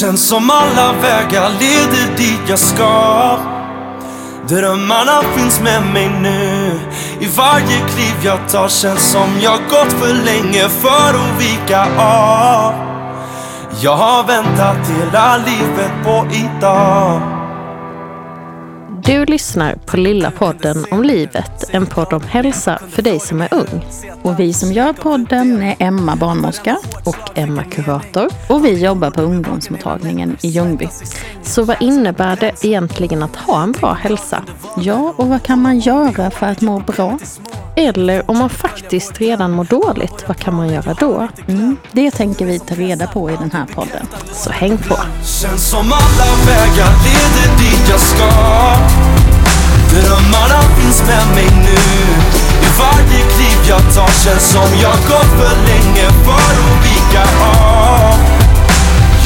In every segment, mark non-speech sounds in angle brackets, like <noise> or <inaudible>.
Känns som alla vägar leder dit jag ska. Drömmarna finns med mig nu. I varje kliv jag tar känns som jag gått för länge för att vika av. Jag har väntat hela livet på idag. Du lyssnar på Lilla podden om livet, en podd om hälsa för dig som är ung. Och vi som gör podden är Emma barnmorska Och Emma Kurator. och vi jobbar på ungdomsmottagningen i Ljungby. Så vad innebär det egentligen att ha en bra hälsa? Ja, och vad kan man göra för att må bra? Eller om man faktiskt redan mår dåligt, vad kan man göra då? Mm, det tänker vi ta reda på i den här podden. Så häng på! Känns som alla vägar leder dit jag ska Drömmarna finns med mig nu I varje kliv jag tar känns som jag gått för länge för att vika av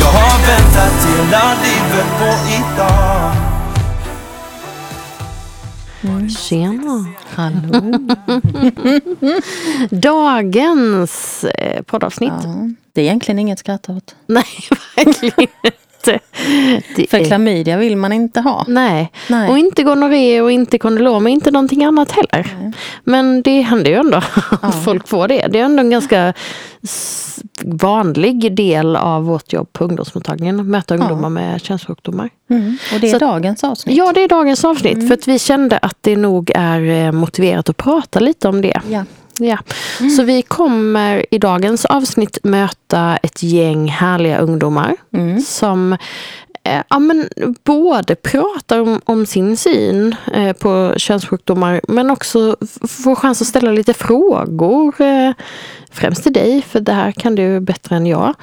Jag har väntat hela livet på idag Tjena! Hallå! <laughs> Dagens eh, poddavsnitt. Ja, det är egentligen inget skratt åt. <laughs> Nej, verkligen inte. <laughs> Det För är- klamydia vill man inte ha. Nej. Nej. och inte gonorré och inte kondylom och inte någonting annat heller. Men det händer ju ändå <laughs> att folk får det. Det är ändå en ganska vanlig del av vårt jobb på ungdomsmottagningen. Att möta ungdomar med könssjukdomar. Mm. Och det är Så- dagens avsnitt. Ja, det är dagens avsnitt. För att vi kände att det nog är eh, motiverat att prata lite om det. Ja. Ja. Så vi kommer i dagens avsnitt möta ett gäng härliga ungdomar Mm. som ja, men både pratar om, om sin syn eh, på könssjukdomar men också får chans att ställa lite frågor. Eh, främst till dig, för det här kan du bättre än jag.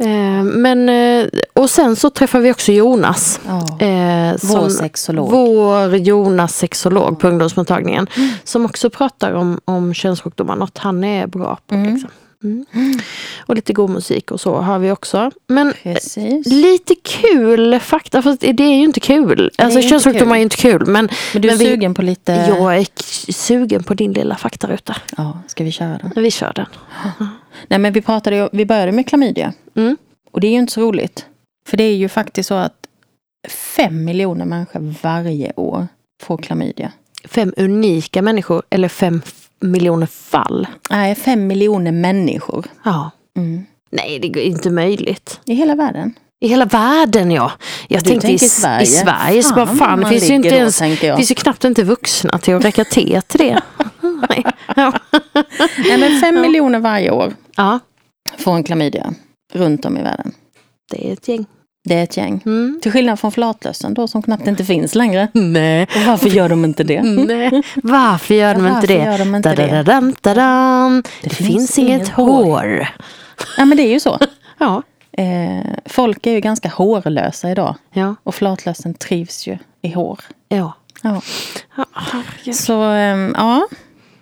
Eh, men, eh, och sen så träffar vi också Jonas. Ja. Eh, Vår sexolog. Vår Jonas sexolog på ungdomsmottagningen. Som också pratar om, om könssjukdomar, något han är bra på. Liksom. Mm. Och lite god musik och så har vi också. Men Precis. lite kul fakta, fast det är ju inte kul. Alltså könssjukdomar är ju inte kul. Men, Men du är men vi- sugen på lite... Jag är sugen på din lilla faktaruta. Ja, ska vi köra den? Vi kör den. Nej, men vi pratade vi började med klamydia. Mm. Och det är ju inte så roligt. För det är ju faktiskt så att fem miljoner människor varje år får klamydia. Fem unika människor, eller fem miljoner fall. Nej, fem miljoner människor. Ja. Mm. Nej, det är inte möjligt. I hela världen. I hela världen ja. Jag Du tänkte i, Sverige. i Sverige. så bara, Fan, det finns ju inte då, ens, finns ju knappt inte vuxna till att räcka te till det. <laughs> Nej. Nej, men fem miljoner varje år ja, får en klamydia runt om i världen. det är ett gäng. Det är ett gäng. Mm. Till skillnad från flatlössen då som knappt inte finns längre. Nej. Och varför gör de inte det? Nej. <laughs> Varför gör de inte det? gör de inte det? Da-da-da-dam, da-dam. Det, finns inget hår. Ja men det är ju så. <laughs> Ja. Eh, folk är ju ganska hårlösa idag. Ja. Och flatlössen trivs ju i hår. ja. Ja. Så ehm, ja,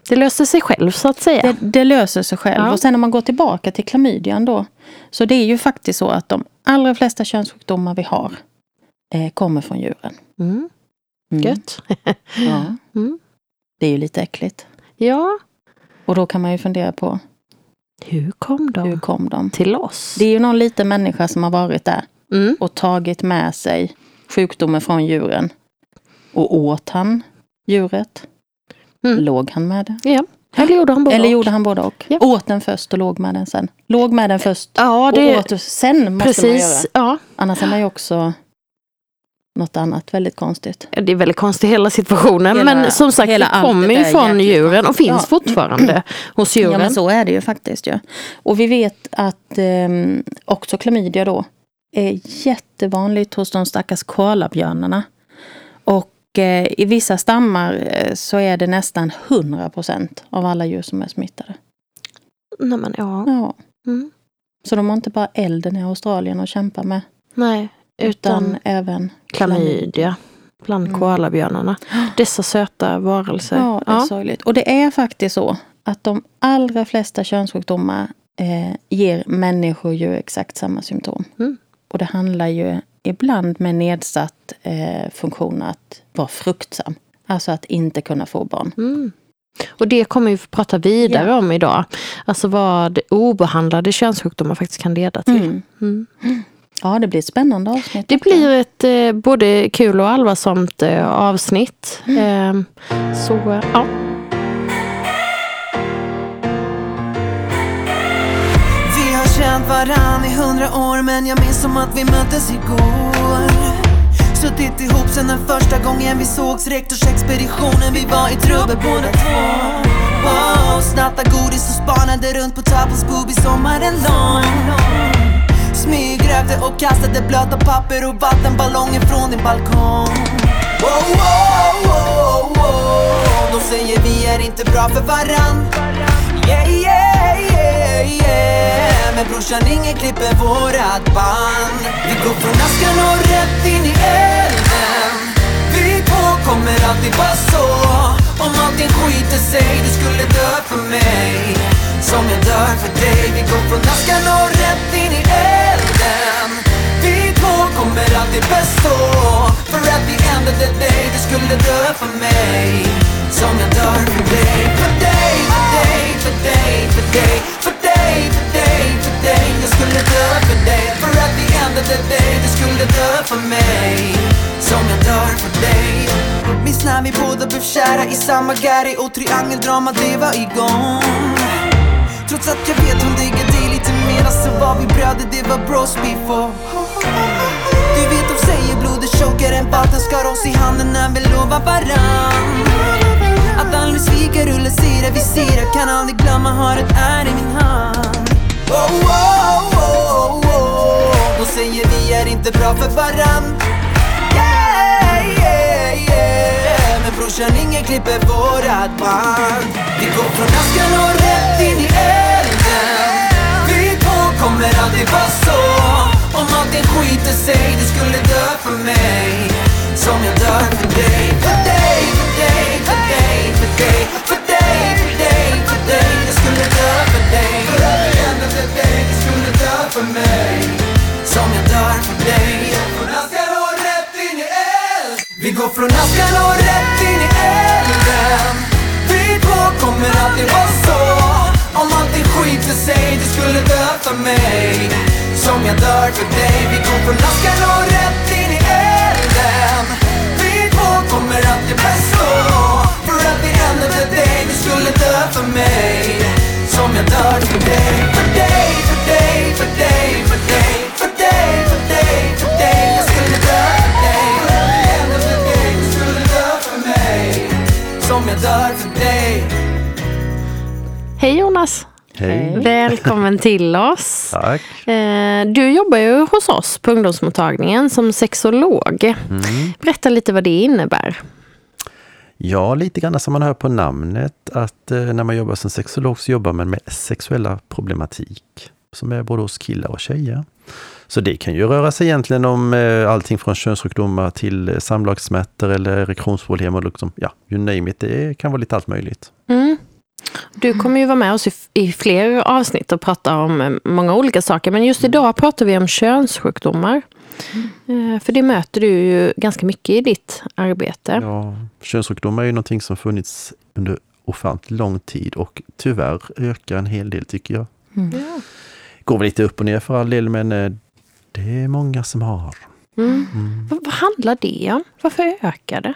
det löste sig själv så att säga. det, det löser sig själv. Ja. Och sen om man går tillbaka till klamydian då. Så det är ju faktiskt så att de allra flesta könssjukdomar vi har eh, kommer från djuren. Mm. Mm. Gött. <laughs> Ja. <laughs> Mm. Det är ju lite äckligt. Ja. Och då kan man ju fundera på Hur kom de hur kom de? till oss? Det är ju någon liten människa som har varit där Mm. och tagit med sig sjukdomen från djuren. Och åt han djuret? Mm. Låg han med det? Ja. Eller gjorde han både Eller och? gjorde han både och? Ja. Åt den först och låg med den sen? Låg med den först Ja, och det åt den sen måste man göra. precis. Ja. Annars är man ju också något annat väldigt konstigt. Det är väldigt konstigt hela situationen. Hela- men som sagt, det kommer ju från djuren och finns Ja. fortfarande <clears throat> hos Ja djuren. men så är det ju faktiskt ju. Och vi vet att ehm, också klamydia då är jättevanligt hos de stackars koalabjörnarna. Och eh, i vissa stammar eh, så är det nästan 100% av alla djur som är smittade. Nej, men, ja. Ja. Mm. Så de har inte bara elden i Australien att kämpa med. Nej, Utan, utan även klamydia bland Mm. koalabjörnarna. Dessa söta varelser. Ja, det är sorgligt. Och det är faktiskt så att de allra flesta könssjukdomar eh, ger människor ju exakt samma symptom. Mm. Och det handlar ju ibland med nedsatt eh, funktion att vara fruktsam. Alltså att inte kunna få barn. Mm. Och det kommer vi få prata vidare Ja. om idag. Alltså vad obehandlade könssjukdomar faktiskt kan leda till. Mm. Mm. Ja, det blir ett spännande avsnitt. Det blir ett eh, både kul och allvarsamt eh, avsnitt. Eh, så, ja. Känt varann i hundra år men jag minns som att vi möttes igår. Suttit ihop sen den första gången vi sågs Rektorsexpeditionen, vi var i trubbel båda två. Wow, snatta godis och spanade runt på Tappels boobies sommaren lång. Smygrökte och kastade blöta papper och vattenballonger från din balkong. Wow, wow, wow, wow. De säger vi är inte bra för varann. Yeah, yeah, yeah, yeah Men brorsan, ingen klipper vårat band. Vi går från askan och rätt in i elden. Vi två kommer alltid vara så. Om allting skiter sig, du skulle dö för mig. Som jag dör för dig Vi går från askan och rätt in i elden. Vi två kommer alltid bestå För att the end of the day, du skulle dö för mig. Som jag dör för dig För dig, för dig, för dig, för dig För dig, för dig, för dig Jag skulle dö för dig För att the end of the day, du skulle dö för mig. Som jag dör för dig. Minns när vi båda blev kära i samma Gary och triangeldrama det var igång. Trots att jag vet hon diggar dig lite mera så var vi bröder, det var bros before. Du vet de säger blodet chokar en vatten skar oss i handen när vi lovar varann. Att aldrig svika, rulla sida vid sida Kan aldrig glömma, har ett är i min hand. Oh, oh, oh, oh. oh, oh. De säger vi är inte bra för varann. Yeah, yeah, yeah. Men brorsan, ingen klipper vårat band. Vi går från askan och rätt in i elden. Vi två kommer aldrig vara så. Om allting skiter sig, du skulle dö för mig. Som jag dör för dig För dig, för dig, dig, för dig För dig, för dig, Jag skulle dö för dig För att the end of the skulle dö för mig Som jag dör för dig Från askan och rätt in i eld Vi går från askan och rätt in i elden. Vi två kommer alltid vara så. Om allting skiter sig, du skulle dö för mig. Som jag dör för dig Vi går från askan och rätt in i elden. Vi två kommer alltid bestå så of the day, du skulle dö för mig Som jag dör för dig För dig, för dig, för dig, för dig För dig, för dig, för dig Jag skulle dö för dig För of the day, du skulle dö för mig Som jag dör för dig Hej Jonas! Hej. Välkommen till oss. <laughs> Tack. Eh, Du jobbar ju hos oss på ungdomsmottagningen som sexolog. Mm. Berätta lite vad det innebär. Ja, lite grann som man hör på namnet att eh, när man jobbar som sexolog så jobbar man med sexuella problematik som är både hos killar och tjejer. Så det kan ju röra sig egentligen om eh, allting från könssjukdomar till eh, samlagssmärtor eller erektionsproblem och liksom, ja, you name it. Det kan vara lite allt möjligt. Mm. Du kommer ju vara med oss i, i fler avsnitt och prata om eh, många olika saker. Men just idag pratar vi om könssjukdomar. Eh, För det möter du ju ganska mycket i ditt arbete. Ja, könssjukdomar är ju någonting som funnits under ofantligt lång tid och tyvärr ökar en hel del tycker jag. Ja. Går väl lite upp och ner för all del men eh, det är många som har. Mm. Vad, vad handlar det om? Varför ökar det?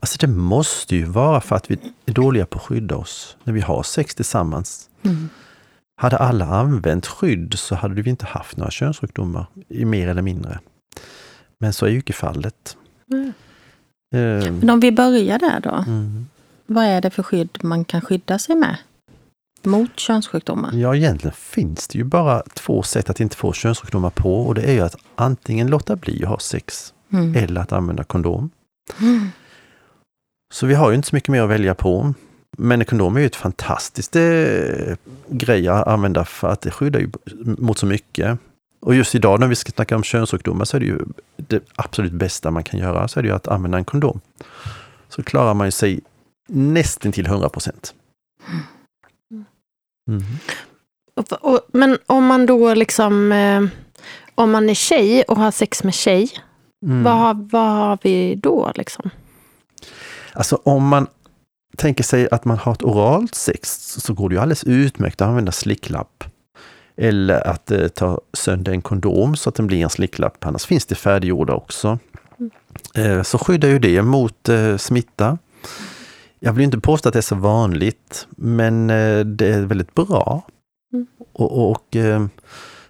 Alltså det måste ju vara för att vi är dåliga på att skydda oss när vi har sex tillsammans. Hade alla använt skydd så hade vi inte haft några könssjukdomar, i mer eller mindre. Men så är ju inte fallet. Mm. Eh, Men om vi börjar där då. mm. Vad är det för skydd man kan skydda sig med? Mot könssjukdomar? Ja, egentligen finns det ju bara två sätt att inte få könssjukdomar på och det är ju att antingen låta bli att ha sex Mm. eller att använda kondom. Mm. Så vi har ju inte så mycket mer att välja på. Men kondom är ju ett fantastiskt eh, grej att använda för att det skyddar ju mot så mycket. Och just idag när vi ska snacka om könssjukdomar så är det ju det absolut bästa man kan göra, så är det ju att använda en kondom. Så klarar man sig nästan till 100 procent. Mm. Men om man då liksom... Eh, om man är tjej och har sex med tjej, Mm. vad, vad har vi då liksom? Alltså om man tänker sig att man har ett oralt sex så går det ju alldeles utmärkt att använda slicklapp. Eller att eh, ta sönder en kondom så att den blir en slicklapp. Annars finns det färdiggjorda också. Eh, så skyddar ju det mot eh, smitta. Jag vill inte påstå att det är så vanligt, men eh, det är väldigt bra. Mm. Och, och eh,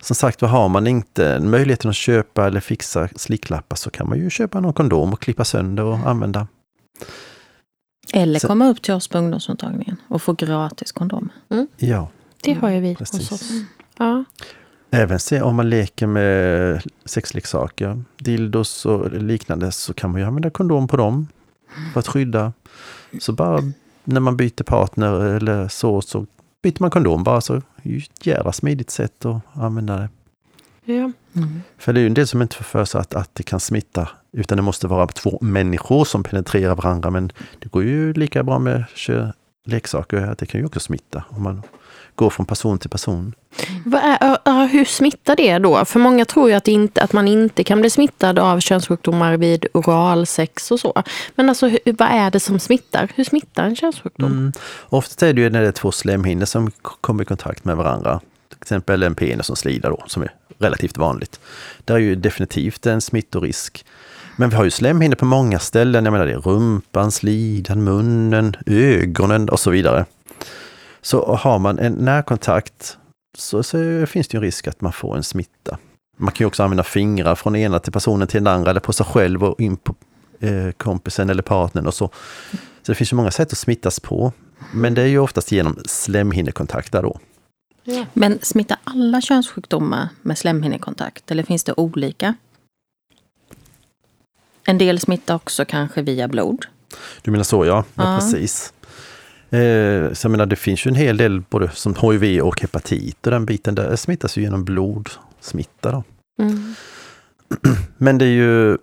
som sagt, vad har man inte möjligheten att köpa eller fixa slicklappar så kan man ju köpa någon kondom och klippa sönder och använda. Eller Så- komma upp till oss på ungdomsmottagningen och få gratis kondomer. Ja, Det har ju vi Precis. hos oss. Ja. även se om man leker med sexleksaker, dildos och liknande så kan man ju använda kondom på dem för att skydda. Så bara när man byter partner eller så, så byter man kondom bara. Så jävla smidigt sätt att använda det. Ja. Mm. För det är ju en del som inte får för sig att, att det kan smitta. Utan det måste vara två människor som penetrerar varandra. Men det går ju lika bra med leksaker. Att det kan ju också smitta om man går från person till person. Vad är, hur smittar det då? För många tror ju att, inte, att man inte kan bli smittad av könssjukdomar vid oralsex och så. Men alltså, hur, vad är det som smittar? Hur smittar en könssjukdom? Mm. Oftast är det ju när det är två slemhinnor som kommer i kontakt med varandra. Till exempel en penis som slider då, som är relativt vanligt. Det är ju definitivt en smittorisk. Men vi har ju slemhinnor på många ställen. Jag menar det är rumpan, slidan, munnen, ögonen och så vidare. Så har man en närkontakt så, så finns det ju en risk att man får en smitta. Man kan ju också använda fingrar från ena till personen till den andra eller på sig själv och in på eh, kompisen eller partnern och så. Så det finns ju många sätt att smittas på. Men det är ju oftast genom slemhinnekontakter då. Men smittar alla könssjukdomar med slemhinnekontakt eller finns det olika? En del smittar också kanske via blod. Du menar så ja, ja, Ja. precis. Eh, så jag menar det finns ju en hel del både som HIV och hepatit och den biten där smittas ju genom blodsmitta då. Mm. <clears throat> Men det är ju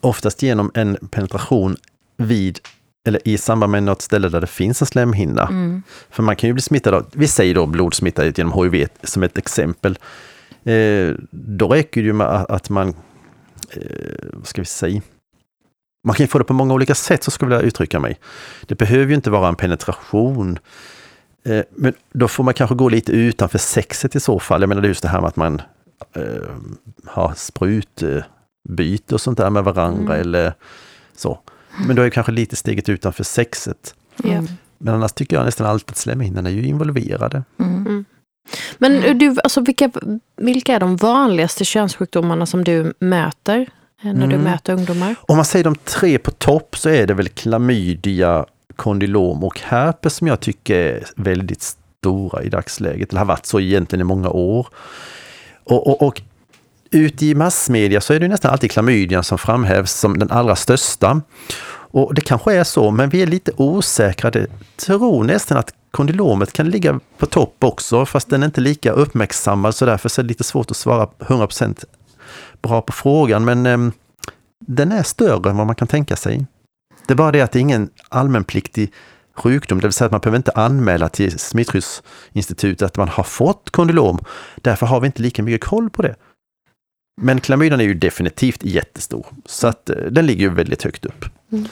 oftast genom en penetration vid eller i samband med något ställe där det finns en slemhinna. Mm. För man kan ju bli smittad av, vi säger då blodsmitta genom HIV som ett exempel. Eh, då räcker det ju med att, man, eh, vad ska vi säga, man kan ju få det på många olika sätt, så skulle jag uttrycka mig. Det behöver ju inte vara en penetration. Eh, men då får man kanske gå lite utanför sexet i så fall. Jag menar just det här med att man eh, har sprutbyte och sånt där med varandra Mm. eller så. Men då är det kanske lite steget utanför sexet. Mm. Men annars tycker jag nästan alltid att slemhinnorna är ju involverade. Mm. Men eh, du, alltså, vilka, vilka är de vanligaste könssjukdomarna som du möter eh, när du Mm. möter ungdomar? Om man säger de tre på topp så är det väl klamydia, kondylom och herpes som jag tycker är väldigt stora i dagsläget. Det har varit så egentligen i många år. Och, och, och ute i massmedia så är det nästan alltid klamydian som framhävs som den allra största. Och det kanske är så, men vi är lite osäkra. Det tror nästan att kondylomet kan ligga på topp också, fast den är inte lika uppmärksammad så därför så är det lite svårt att svara 100% bra på frågan. Men eh, den är större än vad man kan tänka sig. Det är bara det att det är ingen allmänpliktig sjukdom, det vill säga att man behöver inte anmäla till Smittskyddsinstitutet att man har fått kondylom. Därför har vi inte lika mycket koll på det. Men klamydian är ju definitivt jättestor, så att eh, den ligger ju väldigt högt upp.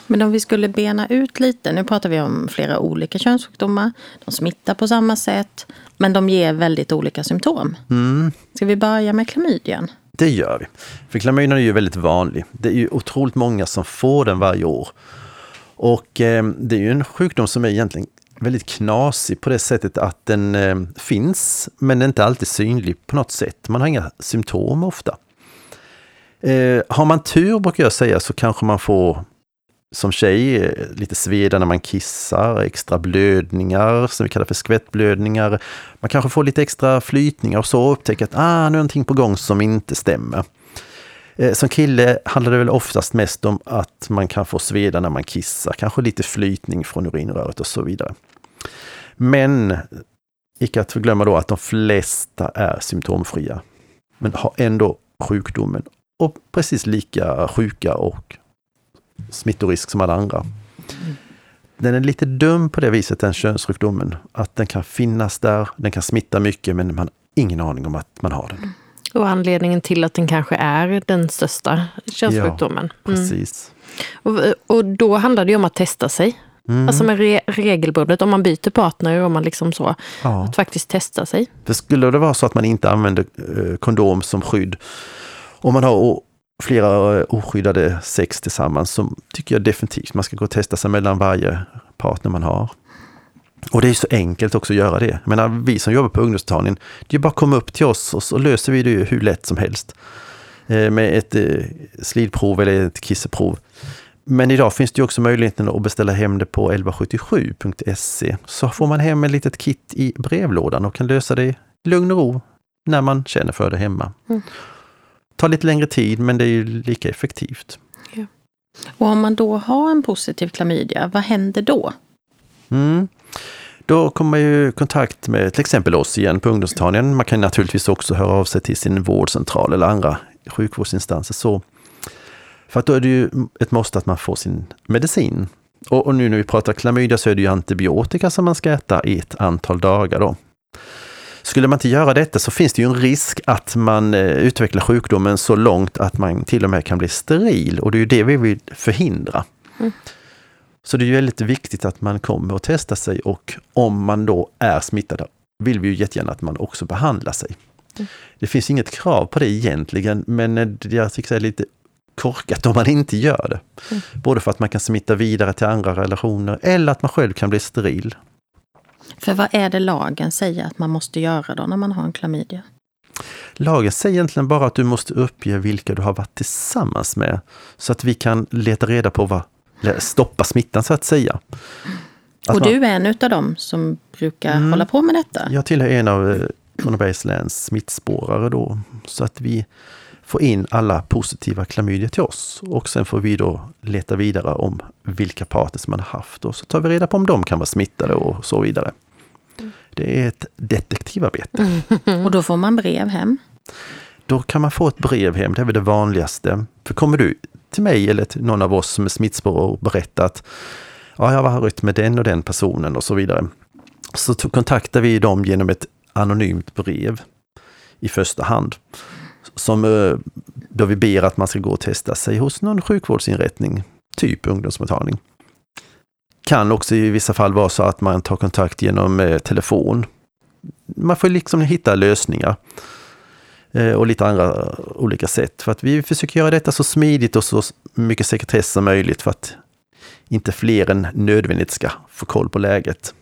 Men om vi skulle bena ut lite, nu pratar vi om flera olika könssjukdomar. De smittar på samma sätt, men de ger väldigt olika symptom. Mm, Ska vi börja med klamydian? det gör vi. För klamydian är ju väldigt vanlig. Det är ju otroligt många som får den varje år. Och eh, det är ju en sjukdom som är egentligen väldigt knasig på det sättet att den eh, finns, men inte alltid synlig på något sätt. Man har inga symptom ofta. Eh, har man tur, brukar jag säga, så kanske man får som tjej eh, lite sveda när man kissar, extra blödningar som vi kallar för skvättblödningar. Man kanske får lite extra flytningar och så och upptäcker att ah, nu är någonting på gång som inte stämmer. Eh, Som kille handlar det väl oftast mest om att man kan få sveda när man kissar, kanske lite flytning från urinröret och så vidare. Men icke att förglömma då att de flesta är symptomfria, men har ändå sjukdomen och precis lika sjuka och smittorisk som alla andra. Den är lite dum på det viset, den könssjukdomen, att den kan finnas där, den kan smitta mycket, men man har ingen aning om att man har den. Och anledningen till att den kanske är den största könssjukdomen. Mm. Precis. Och, och då handlar det ju om att testa sig. Mm. Alltså med re regelbundet, om man byter partner och man liksom så, ja. att faktiskt testa sig. För skulle det vara så att man inte använder eh, kondom som skydd, om man har flera eh, oskyddade sex tillsammans, så tycker jag definitivt man ska gå och testa sig mellan varje partner man har. Och det är så enkelt också att göra det. Jag menar, vi som jobbar på ungdomsmottagningen, det är bara att komma upp till oss och så löser vi det hur lätt som helst. Eh, med ett eh, slidprov eller ett kisseprov. Men idag finns det också möjligheten att beställa hem det på 1177.se. Så får man hem ett litet kit i brevlådan och kan lösa det i lugn och ro när man känner för det hemma. Mm tar lite längre tid men det är ju lika effektivt. Ja. Och om man då har en positiv klamydia, vad händer då? Mm. Då kommer man ju i kontakt med till exempel oss igen på ungdomsmottagningen. Man kan naturligtvis också höra av sig till sin vårdcentral eller andra sjukvårdsinstanser. Så för att då är det ju ett måste att man får sin medicin. Och, och, nu när vi pratar klamydia så är det ju antibiotika som man ska äta i ett antal dagar då. Skulle man inte göra detta så finns det ju en risk att man eh, utvecklar sjukdomen så långt att man till och med kan bli steril och det är ju det vi vill förhindra. Mm. Så det är ju väldigt viktigt att man kommer och testar sig och om man då är smittad vill vi ju jättegärna att man också behandlar sig. Mm. Det finns inget krav på det egentligen, men eh, jag tycker det är lite korkat om man inte gör det. Mm. Både för att man kan smitta vidare till andra relationer eller att man själv kan bli steril. För vad är det lagen säger att man måste göra då när man har en klamydia? Lagen säger egentligen bara att du måste uppge vilka du har varit tillsammans med. Så att vi kan leta reda på vad, stoppa smittan så att säga. Att och du är en av dem som brukar mm, hålla på med detta? Jag tillhör en av eh, Kronobergs läns smittspårare då. Så att vi få in alla positiva klamydier till oss. Och sen får vi då leta vidare om vilka partners man har haft och så tar vi reda på om de kan vara smittade och så vidare. Det är ett detektivarbete. Mm. <laughs> Och då får man brev hem? Då kan man få ett brev hem, det är väl det vanligaste. För kommer du till mig eller till någon av oss som är smittspårare och berättar att ja, jag har varit med den och den personen och så vidare. Så kontaktar vi dem genom ett anonymt brev i första hand som eh, då vi ber att man ska gå och testa sig hos någon sjukvårdsinrättning, typ ungdomsmottagning. Kan också i vissa fall vara så att man tar kontakt genom eh, telefon. Man får liksom hitta lösningar eh, och lite andra olika sätt. För att vi försöker göra detta så smidigt och så mycket sekretess som möjligt för att inte fler än nödvändigt ska få koll på läget.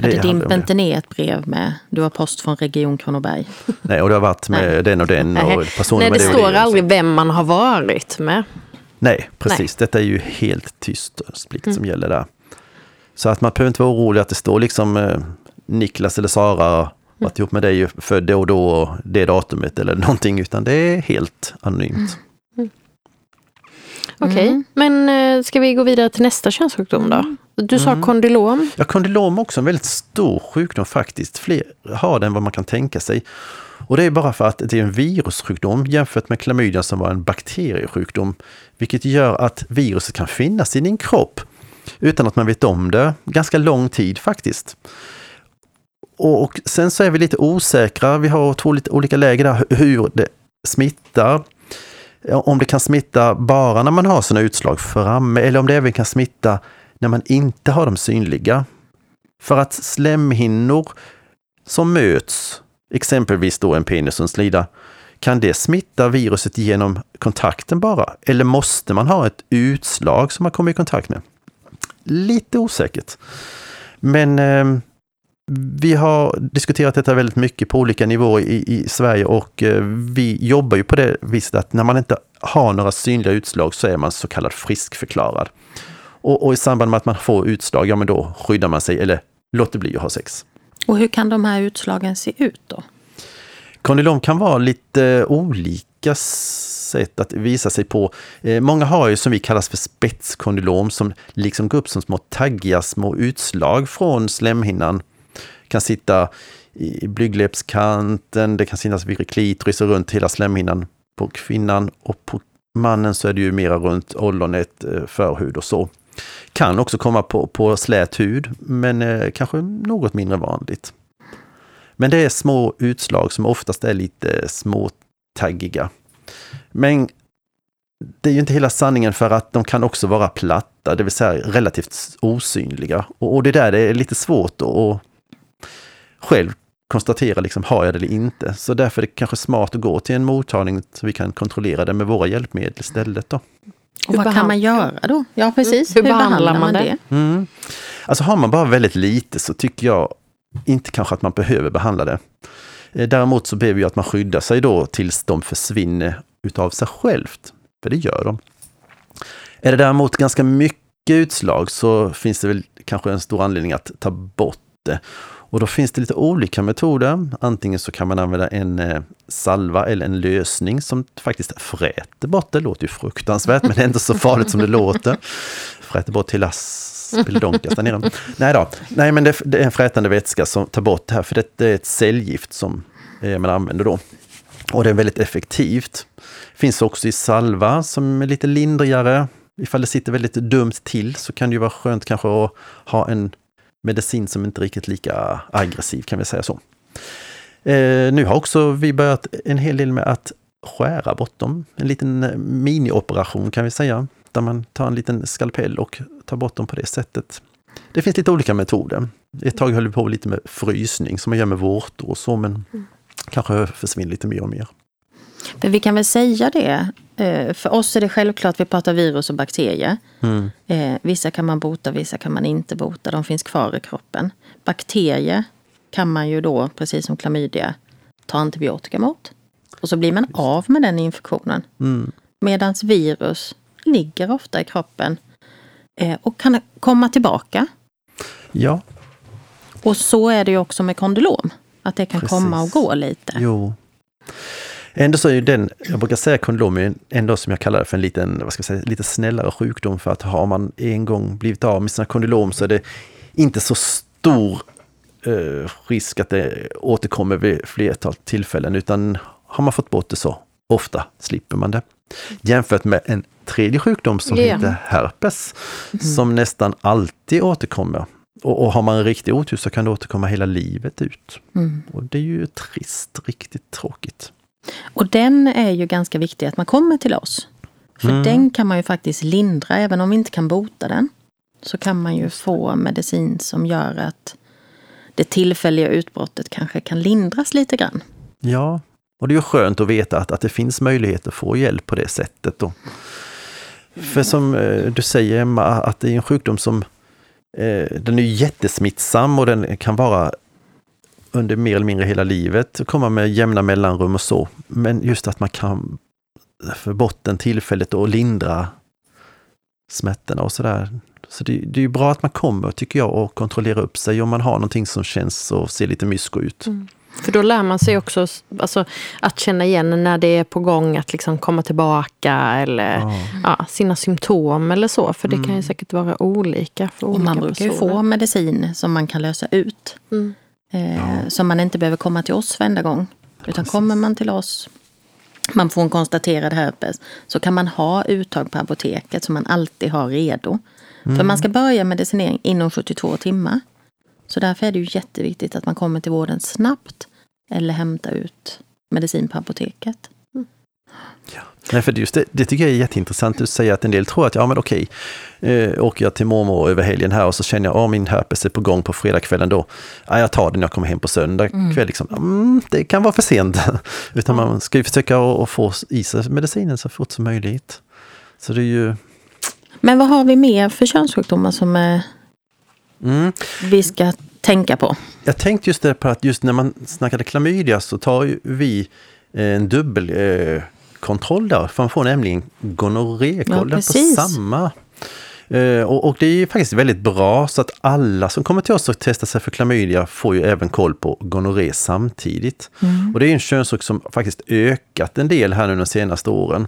För det, det dimper inte ner ett brev med du har post från Region Kronoberg? <laughs> Nej, och det har varit med Nej. den och den och personer Nej, det, det står aldrig vem man har varit med. Nej, precis. Nej. Detta är ju helt tystnadsplikt mm. som gäller där. Så att man behöver inte vara orolig att det står liksom eh, Niklas eller Sara varit ihop med dig född då och då det datumet eller <laughs> någonting, utan det är helt anonymt. Mm. Okej, okay. mm. men eh, ska vi gå vidare till nästa könssjukdom då? Du sa mm. kondylom? Ja, kondylom är också en väldigt stor sjukdom faktiskt. Fler har den vad man kan tänka sig. Och det är bara för att det är en virussjukdom jämfört med klamydia som var en bakteriesjukdom. Vilket gör att viruset kan finnas i din kropp utan att man vet om det ganska lång tid faktiskt. Och sen så är vi lite osäkra, vi har två lite olika läger där hur det smittar. Om det kan smitta bara när man har sina utslag framme eller om det även kan smitta när man inte har dem synliga. För att slemhinnor som möts, exempelvis då en penis och en slida, kan det smitta viruset genom kontakten bara? Eller måste man ha ett utslag som man kommer i kontakt med? Lite osäkert. Men eh, vi har diskuterat detta väldigt mycket på olika nivåer i, i Sverige och eh, vi jobbar ju på det viset att när man inte har några synliga utslag så är man så kallad friskförklarad. Och, och, i samband med att man får utslag, ja men då skyddar man sig eller låter bli att ha sex. Och hur kan de här utslagen se ut då? Kondylom kan vara lite olika sätt att visa sig på. Eh, många har ju som vi kallas för spetskondylom som liksom går upp som små taggiga små utslag från slemhinnan. Kan sitta i blygdläppskanten, det kan finnas vid klitoris och runt hela slemhinnan på kvinnan och på mannen så är det ju mera runt ollonet, eh, förhud och så. Kan också komma på, på slät hud, men eh, kanske något mindre vanligt. Men det är små utslag som oftast är lite småtaggiga. Men det är ju inte hela sanningen för att de kan också vara platta, det vill säga relativt osynliga. Och, och det där det är lite svårt att själv konstatera, liksom, har jag det eller inte? Så därför är det kanske smart att gå till en mottagning så vi kan kontrollera det med våra hjälpmedel istället. Då. Och vad kan man göra då? Ja, precis. Hur, Hur behandlar man det? Mm. Alltså har man bara väldigt lite så tycker jag inte kanske att man behöver behandla det. Eh, däremot så ber vi att man skyddar sig då tills de försvinner utav sig självt. För det gör de. Är det däremot ganska mycket utslag så finns det väl kanske en stor anledning att ta bort det. Och då finns det lite olika metoder. Antingen så kan man använda en eh, salva eller en lösning som faktiskt fräter bort det. Det låter ju fruktansvärt men det är inte så farligt som det låter. Fräter bort hela spelodonkas där nere. Nej då, nej men det, är en frätande vätska som tar bort det här för det, är ett cellgift som eh, man använder då. Och det är väldigt effektivt. Finns också i salva som är lite lindrigare. Ifall det sitter väldigt dumt till så kan det ju vara skönt kanske att ha en medicin som inte är riktigt lika aggressiv kan vi säga så. Eh, nu har också vi börjat en hel del med att skära bort dem. En liten eh, minioperation kan vi säga, där man tar en liten skalpell och tar bort dem på det sättet. Det finns lite olika metoder. Ett tag höll vi på lite med frysning som man gör med vårtor och så, men mm. kanske försvinner lite mer och mer. Men vi kan väl säga det. Eh, för oss är det självklart, vi pratar virus och bakterier. Mm. Eh, vissa kan man bota, vissa kan man inte bota. De finns kvar i kroppen. Bakterier kan man ju då, precis som klamydia, ta antibiotika mot. Och så blir man av med den infektionen. Mm. Medan virus ligger ofta i kroppen eh, och kan komma tillbaka. Ja. Och så är det ju också med kondylom. Att det kan Precis. komma och gå lite. Jo. Ändå så är ju den, jag brukar säga kondylom är ändå som jag kallar det för en liten, vad ska jag säga, lite snällare sjukdom. För att har man en gång blivit av med sina kondylom så är det inte så stor eh, risk att det återkommer vid flertal tillfällen. Utan har man fått bort det så ofta slipper man det. Jämfört med en tredje sjukdom som yeah. heter herpes, mm. som nästan alltid återkommer. Och, och har man en riktig otur så kan det återkomma hela livet ut. Mm. Och det är ju trist, riktigt tråkigt. Och den är ju ganska viktig att man kommer till oss. För mm. den kan man ju faktiskt lindra, även om vi inte kan bota den. Så kan man ju få medicin som gör att det tillfälliga utbrottet kanske kan lindras lite grann. Ja, och det är ju skönt att veta att, att det finns möjlighet att få hjälp på det sättet. Då. För som eh, du säger Emma, att det är en sjukdom som eh, den är jättesmittsam och den kan vara under mer eller mindre hela livet, komma med jämna mellanrum och så. Men just att man kan få bort den tillfället och lindra smärtorna och sådär. Så det, det är ju bra att man kommer, tycker jag, och kontrollerar upp sig om man har någonting som känns och ser lite mysko ut. Mm. För då lär man sig också alltså, att känna igen när det är på gång att liksom komma tillbaka eller oh. ja, sina symptom eller så. För det mm. kan ju mm. säkert vara olika för och olika Man brukar ju få medicin som man kan lösa ut. Mm. Eh, ja. Så man inte behöver komma till oss varenda gång. Utan Precis. kommer man till oss, man får en konstaterad herpes, så kan man ha uttag på apoteket som man alltid har redo. Mm. För man ska börja medicinering inom 72 timmar. Så därför är det ju jätteviktigt att man kommer till vården snabbt eller hämtar ut medicin på apoteket. Ja. Nej, för just det, det tycker jag är jätteintressant. Du säger att en del tror att, ja men okej, eh, åker jag till mormor över helgen här och så känner jag, att min herpes är på gång på fredagskvällen då. Ja, jag tar den när jag kommer hem på söndag mm. kväll. Liksom. Mm, det kan vara för sent. <laughs> Utan man ska ju försöka att få i sig medicinen så fort som möjligt. Så det är ju... Men vad har vi mer för könssjukdomar som är... Mm. vi ska tänka på? Jag tänkte just det på att just när man snackade klamydia så tar vi en dubbel eh, kontroll där, för man får nämligen gonorrékoll ja, på samma. Uh, och, och, det är faktiskt väldigt bra så att alla som kommer till oss och testar sig för klamydia får ju även koll på gonorré samtidigt. Mm. Och det är en könssjukdom som faktiskt ökat en del här nu de senaste åren.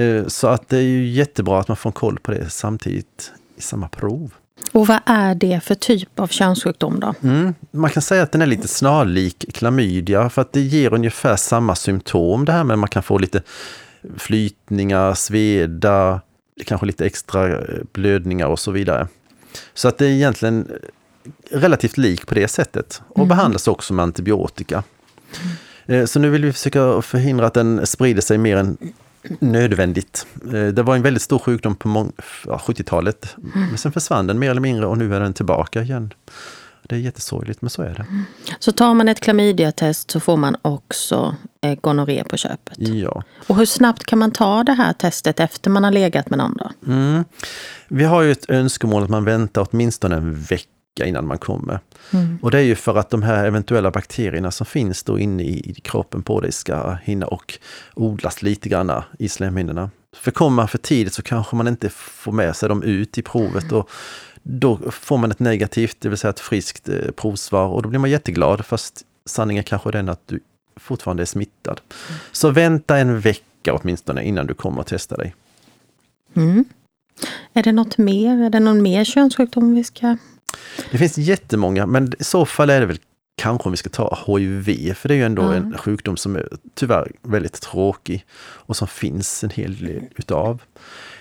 Uh, så att det är ju jättebra att man får koll på det samtidigt i samma prov. Och vad är det för typ av könssjukdom då? Mm, man kan säga att den är lite snarlik klamydia för att det ger ungefär samma symptom det här med man kan få lite flytningar, sveda, kanske lite extra eh, blödningar och så vidare. Så att det är egentligen relativt lik på det sättet och mm. behandlas också med antibiotika. Mm. Så nu vill vi försöka förhindra att den sprider sig mer än nödvändigt. Eh, Det var en väldigt stor sjukdom på mång- ja, 70-talet. Men sen försvann den mer eller mindre och nu är den tillbaka igen. Det är jättesorgligt, men så är det. Så tar man ett klamydiatest så får man också eh, gonorré på köpet. Ja. Och hur snabbt kan man ta det här testet efter man har legat med någon då? Mm. Vi har ju ett önskemål att man väntar åtminstone en vecka innan man kommer. Och det är ju för att de här eventuella bakterierna som finns då inne i, i kroppen på dig ska hinna och odlas lite grann i slemhinnorna. För kommer man för tidigt så kanske man inte får med sig dem ut i provet och då får man ett negativt, det vill säga ett friskt eh, provsvar och då blir man jätteglad fast sanningen kanske är den att du fortfarande är smittad. Så vänta en vecka åtminstone innan du kommer och testar dig. Mm. Är det något mer? Är det någon mer könssjukdom vi ska... Det finns jättemånga, men i så fall är det väl kanske om vi ska ta HIV, för det är ju ändå en sjukdom som är tyvärr väldigt tråkig och som finns en hel del utav.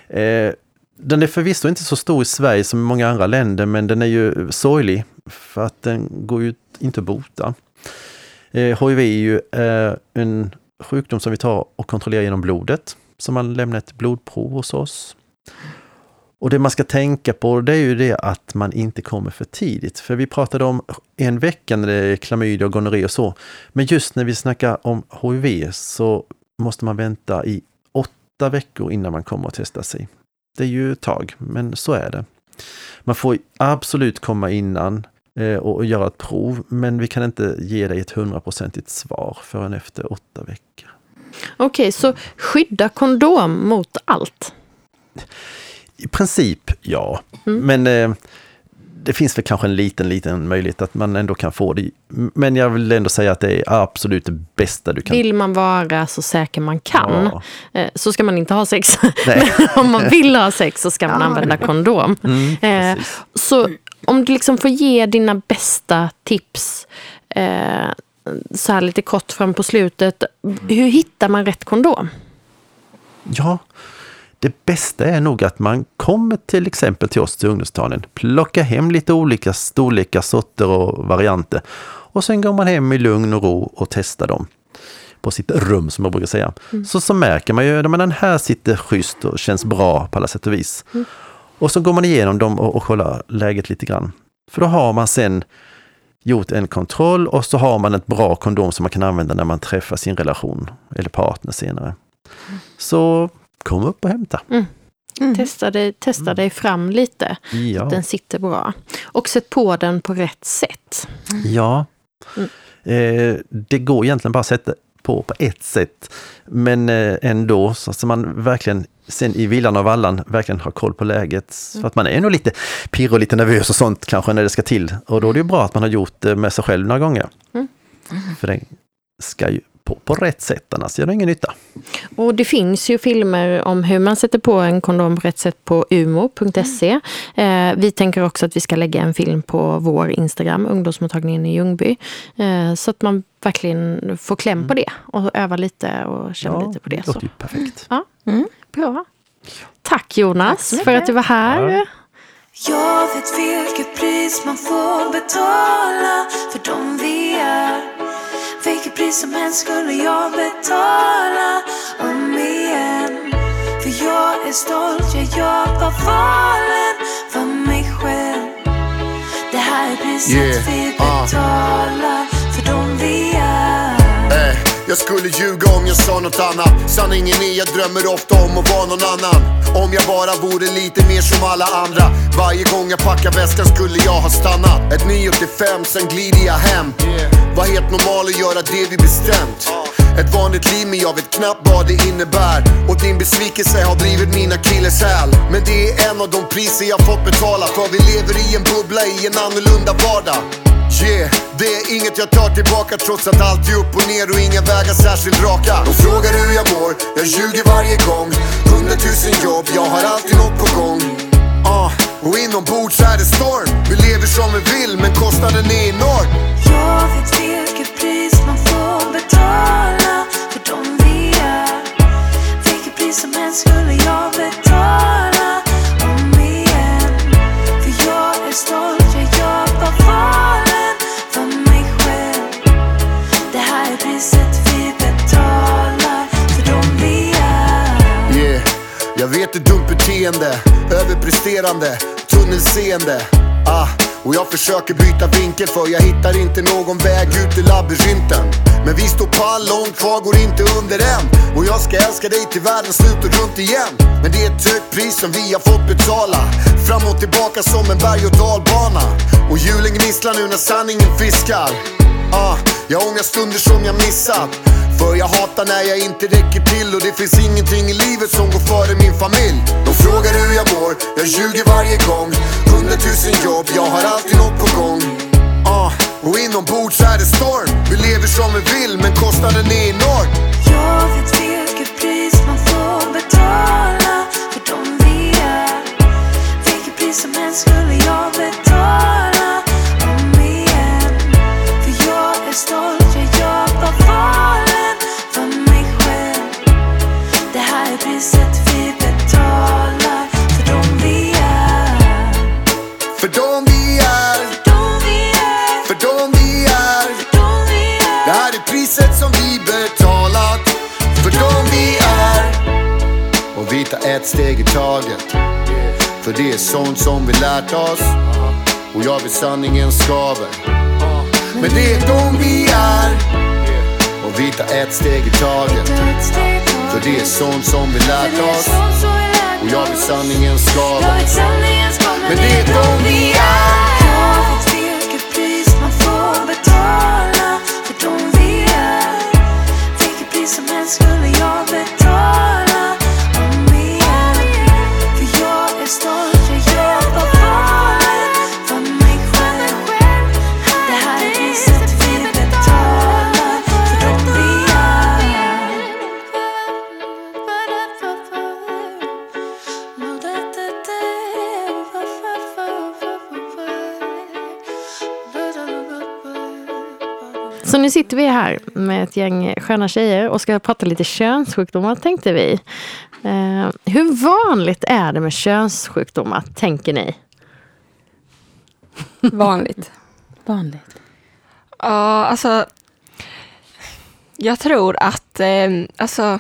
Eh, den är förvisso inte så stor i Sverige som i många andra länder, men den är ju sorglig för att den går ju inte att bota. Eh, HIV är ju eh, en sjukdom som vi tar och kontrollerar genom blodet, så man lämnar ett blodprov hos oss. Och det man ska tänka på det är ju det att man inte kommer för tidigt. För vi pratade om en vecka när det är klamydia och gonorré och så. Men just när vi snackar om HIV så måste man vänta i åtta veckor innan man kommer att testa sig. Det är ju ett tag, men så är det. Man får absolut komma innan eh, och göra ett prov, men vi kan inte ge dig ett hundraprocentigt svar förrän efter åtta veckor. Okej, så skydda kondom mot allt. I princip ja, men eh, det finns väl kanske en liten, liten möjlighet att man ändå kan få det. Men jag vill ändå säga att det är absolut det bästa du kan. Vill man vara så säker man kan Ja. eh, så ska man inte ha sex. Nej. <laughs> Men om man vill ha sex så ska man använda kondom. Mm, Eh, så om du liksom får ge dina bästa tips eh, så här lite kort fram på slutet. Hur hittar man rätt kondom? Ja, det bästa är nog att man kommer till exempel till oss till ungdomstalen, plockar hem lite olika storlekar, sorter och varianter och sen går man hem i lugn och ro och testar dem på sitt rum som jag brukar säga. Så, så märker man ju att den här sitter schysst och känns bra på alla sätt och vis. Och så går man igenom dem och, och kollar läget lite grann. För då har man sen gjort en kontroll och så har man ett bra kondom som man kan använda när man träffar sin relation eller partner senare. Så kom upp och hämta. Testa, dig, testa dig fram lite. Ja. Den sitter bra. Och sätt på den på rätt sätt. ja. Eh, det går egentligen bara att sätta på på ett sätt. Men eh, ändå, så att man verkligen sen i villan och vallan verkligen har koll på läget. För att man är nog lite pirrig och lite nervös och sånt kanske när det ska till. Och då är det ju bra att man har gjort det med sig själv några gånger. För den ska ju på, på rätt sätt, annars gör det ingen nytta. Och det finns ju filmer om hur man sätter på en kondom på rätt sätt på umo.se. Eh, vi tänker också att vi ska lägga en film på vår Instagram, ungdomsmottagningen i Ljungby. Eh, så att man verkligen får kläm på det och öva lite och känna lite på det. låter Så. ju perfekt. Ja, bra. Tack Jonas för att du var här. Ja. Jag vet vilket pris man får betala för dem vi är Vilket pris som helst skulle jag betala om igen? För jag är stolt, ja jag var valen för mig själv. Det här är priset Yeah, vi ah. betalar för dem vi är. Eh, jag skulle ljuga om jag sa något annat. Sanningen är jag drömmer ofta om att vara någon annan. Om jag bara vore lite mer som alla andra. Varje gång jag packar väskan skulle jag ha stannat. Ett 9 till 5, sen glider jag hem var helt normal och göra det vi bestämt Ett vanligt liv men jag vet knappt vad det innebär Och din besvikelse har blivit min akilleshäl Men det är en av de priser jag fått betala För vi lever i en bubbla i en annorlunda vardag Yeah, det är inget jag tar tillbaka trots att allt är upp och ner och inga vägar särskilt raka. De frågar hur jag mår, jag ljuger varje gång. Hundratusen jobb, jag har alltid något på gång. Uh, och inombords är det storm. Vi lever som vi vill, men kostnaden är enorm. Jag vet vilket pris man får betala för dem vi är Vilket pris som helst skulle jag betala beteende. överpresterande, tunnelseende. Ah, och jag försöker byta vinkel för jag hittar inte någon väg ut ur labyrinten. Men vi står pall, långt kvar, går inte under än. Och jag ska älska dig till världens slut och runt igen. Men det är ett högt pris som vi har fått betala. Fram och tillbaka som en berg och dalbana. Och hjulen gnisslar nu när sanningen fiskar. Ah, jag ångrar stunder som jag missat. För jag hatar när jag inte räcker till och det finns ingenting i livet som går före min familj. De frågar hur jag mår, jag ljuger varje gång. Hundratusen jobb, jag har alltid något på gång. Ah, och inombords är det storm. Vi lever som vi vill men kostnaden är enorm. Jag vet vilket pris man får betala det är sånt som vi lärt oss. Och jag vet sanningen skaver. Men det är de vi är. Och vi tar ett steg i taget. För det är sånt som vi lärt oss. Och jag vet sanningen skaver. Men det är de vi är. Sitter vi här med ett gäng sköna tjejer och ska prata lite könssjukdomar tänkte vi. Eh, hur vanligt är det med könssjukdomar, tänker ni? Vanligt. <laughs> Vanligt. Ja, alltså. Jag tror att, eh, alltså.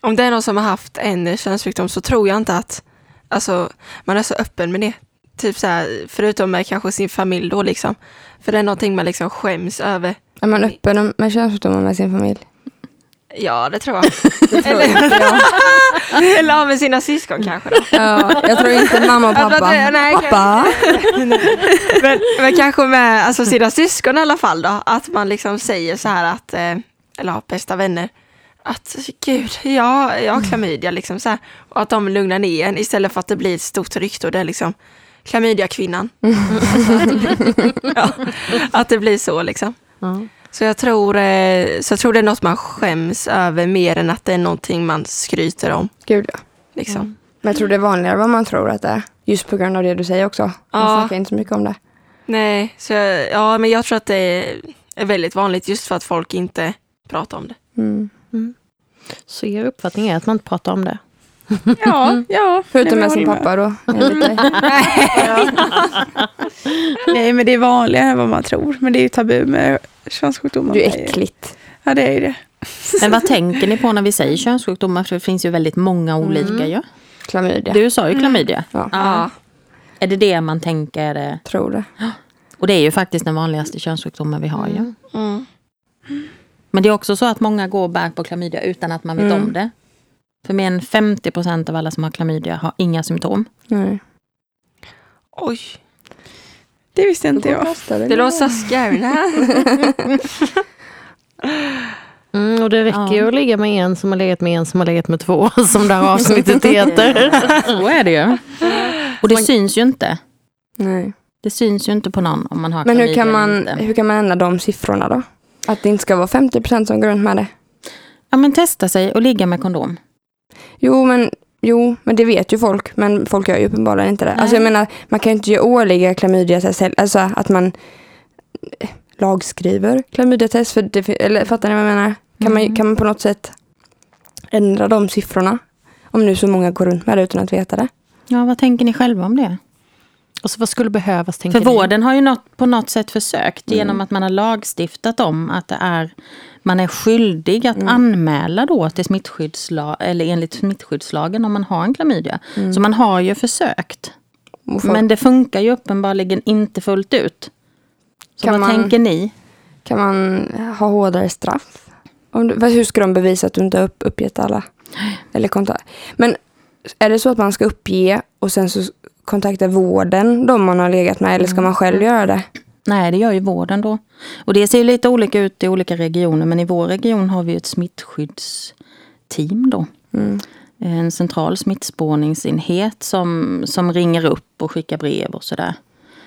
Om det är någon som har haft en könssjukdom så tror jag inte att, alltså, man är så öppen med det. Typ så här, förutom med kanske sin familj då liksom. För det är någonting man liksom skäms över. Är man öppen med könssjukdomar med sin familj? Ja, det tror jag. <laughs> Det tror. <laughs> Eller ja, med sina syskon kanske då. Ja, jag tror inte mamma och pappa. att- nej, Pappa? men, men kanske med alltså, sina syskon i alla fall då. Att man liksom säger så här att, eh, eller ja, bästa vänner. Att gud, ja, jag har klamydia liksom så här. Och att de lugnar ner en istället för att det blir ett stort rykte och det är liksom klamydia-kvinnan. <laughs> ja, att det blir så liksom. Ja. Så jag, tror, eh, så jag tror det är något man skäms över mer än att det är någonting man skryter om. Gud ja. Liksom. Men jag tror det är vanligare vad man tror att det är. Just på grund av det du säger också. Man Ja. snackar inte så mycket om det. Nej, så jag, ja, men jag tror att det är, väldigt vanligt just för att folk inte pratar om det. Mm. Så er uppfattning är att man inte pratar om det? Ja, ja. <laughs> Förutom med sin pappa då. <laughs> Nej, men det är vanligare än vad man tror. Men det är ju tabu med könssjukdomar. Det är ju äckligt. Ja, det är ju det. Men vad tänker ni på när vi säger könssjukdomar? För det finns ju väldigt många olika ju. Klamydia. Du sa ju klamydia. Ja, Ja. Är det det man tänker? tror det. <gasps> Och det är ju faktiskt den vanligaste könssjukdomen vi har ju. Mm. Men det är också så att många går och bär på klamydia utan att man vet Mm. om det. För mer än 50 procent av alla som har klamydia har inga symptom. Nej. Oj, Det visste inte jag. det låter så scary det. <laughs> Mm, och det räcker Ja. ju att ligga med en som har legat med en som har legat med två, <laughs> som det här avsnittet <laughs> heter. Så är det ju. Och det syns ju inte. Nej. Det syns ju inte på någon om man har Men hur kan, man, hur kan man ändra de siffrorna då? Att det inte ska vara 50% som går runt med det. Ja men testa sig och ligga med kondom. Jo men, jo, men det vet ju folk. Men folk gör ju uppenbarligen inte det. Alltså jag menar, man kan ju inte göra årliga klamydiatest. Alltså att man eh, lagskriver klamydiatest. För det, eller fattar ni vad jag menar? Kan, Mm. man, kan man på något sätt ändra de siffrorna? Om nu så många går runt med det utan att veta det. Ja vad tänker ni själva om det? Och så vad skulle behövas, tänker För ni? vården har ju något, på något sätt försökt Mm. genom att man har lagstiftat om att det är Man är skyldig att Mm. anmäla då till smittskyddslag, eller enligt smittskyddslagen om man har en klamydia. Så man har ju försökt. Folk- Men det funkar ju uppenbarligen inte fullt ut. Så Kan vad man- tänker ni? Kan man ha hårdare straff? Om du, hur ska de bevisa att du inte har upp, uppgett alla? Eller kontakt? Men är det så att man ska uppge och sen så kontakta vården, de man har legat med, eller ska man själv göra det? Nej, det gör ju vården då. Och det ser ju lite olika ut i olika regioner, men i vår region har vi ett smittskyddsteam då. Mm. En central smittspårningsenhet som, som ringer upp och skickar brev och sådär.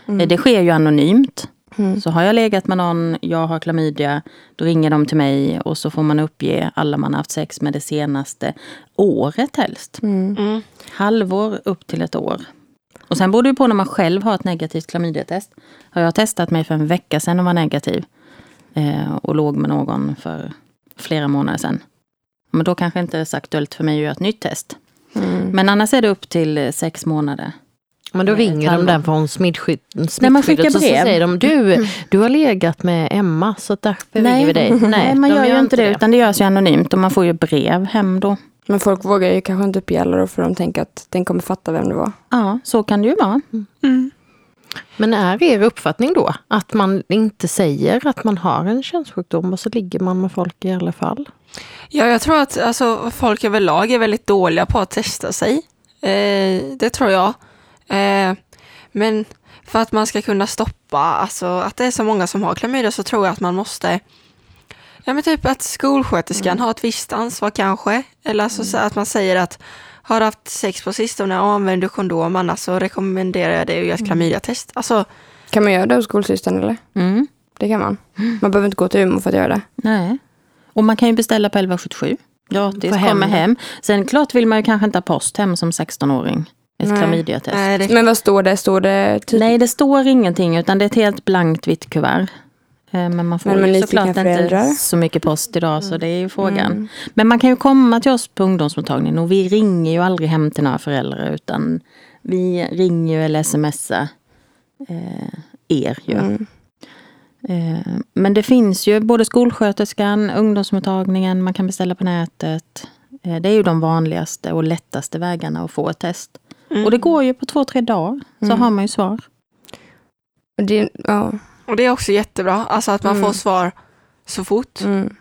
Eh, Det sker ju anonymt. Mm. Så har jag legat med någon, jag har klamydia, då ringer de till mig och så får man uppge alla man har haft sex med det senaste året helst. Mm. Halvår upp till ett år. Och sen beror det ju på när man själv har ett negativt klamydiatest. Har jag testat mig för en vecka sedan och var negativ eh, och låg med någon för flera månader sedan. Men då kanske inte är så aktuellt för mig att göra ett nytt test. Mm. Men annars är det upp till eh, sex månader. Men då Ett ringer de där från smittskydd, Nej, man skickar smittskyddet så brev. säger de du, du har legat med Emma så därför ringer vi dig. <laughs> Nej, man de gör ju inte det, utan det görs ju anonymt och man får ju brev hem då. Men folk vågar ju kanske inte uppge alla då för de tänker att den kommer fatta vem det var. Ja, så kan det ju vara. Mm. Men är er uppfattning då att man inte säger att man har en könssjukdom och så ligger man med folk i alla fall? Ja, jag tror att alltså, folk överlag är väldigt dåliga på att testa sig. Eh, det tror jag. Eh, men för att man ska kunna stoppa alltså, att det är så många som har klamydia så tror jag att man måste Ja men typ att skolsköterskan har ett visst ansvar kanske. Eller alltså så att man säger att har du haft sex på sistone och använder du kondom annars så rekommenderar jag dig att göra ett klamydiatest. Alltså, Kan man göra det hos skolsystern eller? Mm. Det kan man. Man behöver inte gå till Umeå för att göra det. Nej. Och man kan ju beställa på 1177. Gratis, Få hem kommer det. hem. Sen klart vill man ju kanske inte ha post hem som 16-åring. Ett Nej. klamydiatest. nej, det, Men vad står det? Står det typ... Nej, det står ingenting utan det är ett helt blankt vitt kuvert. Eh, Men man får Men nyfikna såklart inte föräldrar? så mycket post idag så det är ju frågan. Mm. Men man kan ju komma till oss på ungdomsmottagningen och vi ringer ju aldrig hem till några föräldrar utan vi ringer ju eller smsar eh, er ju. Mm. Eh, Men det finns ju både skolsköterskan, ungdomsmottagningen, man kan beställa på nätet. Eh, Det är ju de vanligaste och lättaste vägarna att få ett test. Mm. Och det går ju på två, tre dagar så Mm. har man ju svar. Och det, ja. Och det är också jättebra, alltså att man Mm. får svar så fort. Mm.